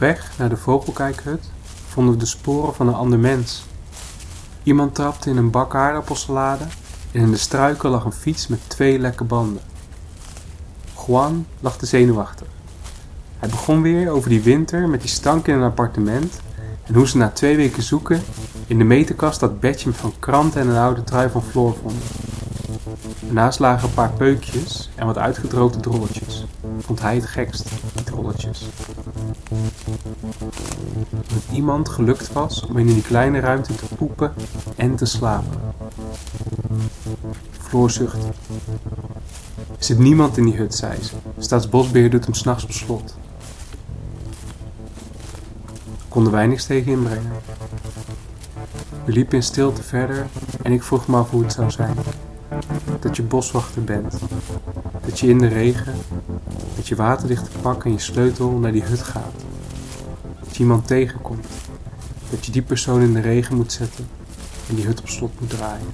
Onderweg naar de vogelkijkhut vonden we de sporen van een ander mens. Iemand trapte in een bak aardappelsalade en in de struiken lag een fiets met twee lekke banden. Juan lag zenuwachtig. Hij begon weer over die winter met die stank in een appartement en hoe ze na twee weken zoeken in de meterkast dat bedje van kranten en een oude trui van Floor vonden. Daarnaast lagen een paar peukjes en wat uitgedroogde drolletjes. Vond hij het gekst, die drolletjes. Dat iemand gelukt was om in die kleine ruimte te poepen en te slapen. Floor zuchtte. Er zit niemand in die hut, zei ze. Staatsbosbeheer doet hem s'nachts op slot. Konden wij niks tegen inbrengen. We liepen in stilte verder en ik vroeg me af hoe het zou zijn. Dat je boswachter bent. Dat je in de regen, met je waterdichte pak en je sleutel naar die hut gaat. Dat je iemand tegenkomt. Dat je die persoon in de regen moet zetten en die hut op slot moet draaien.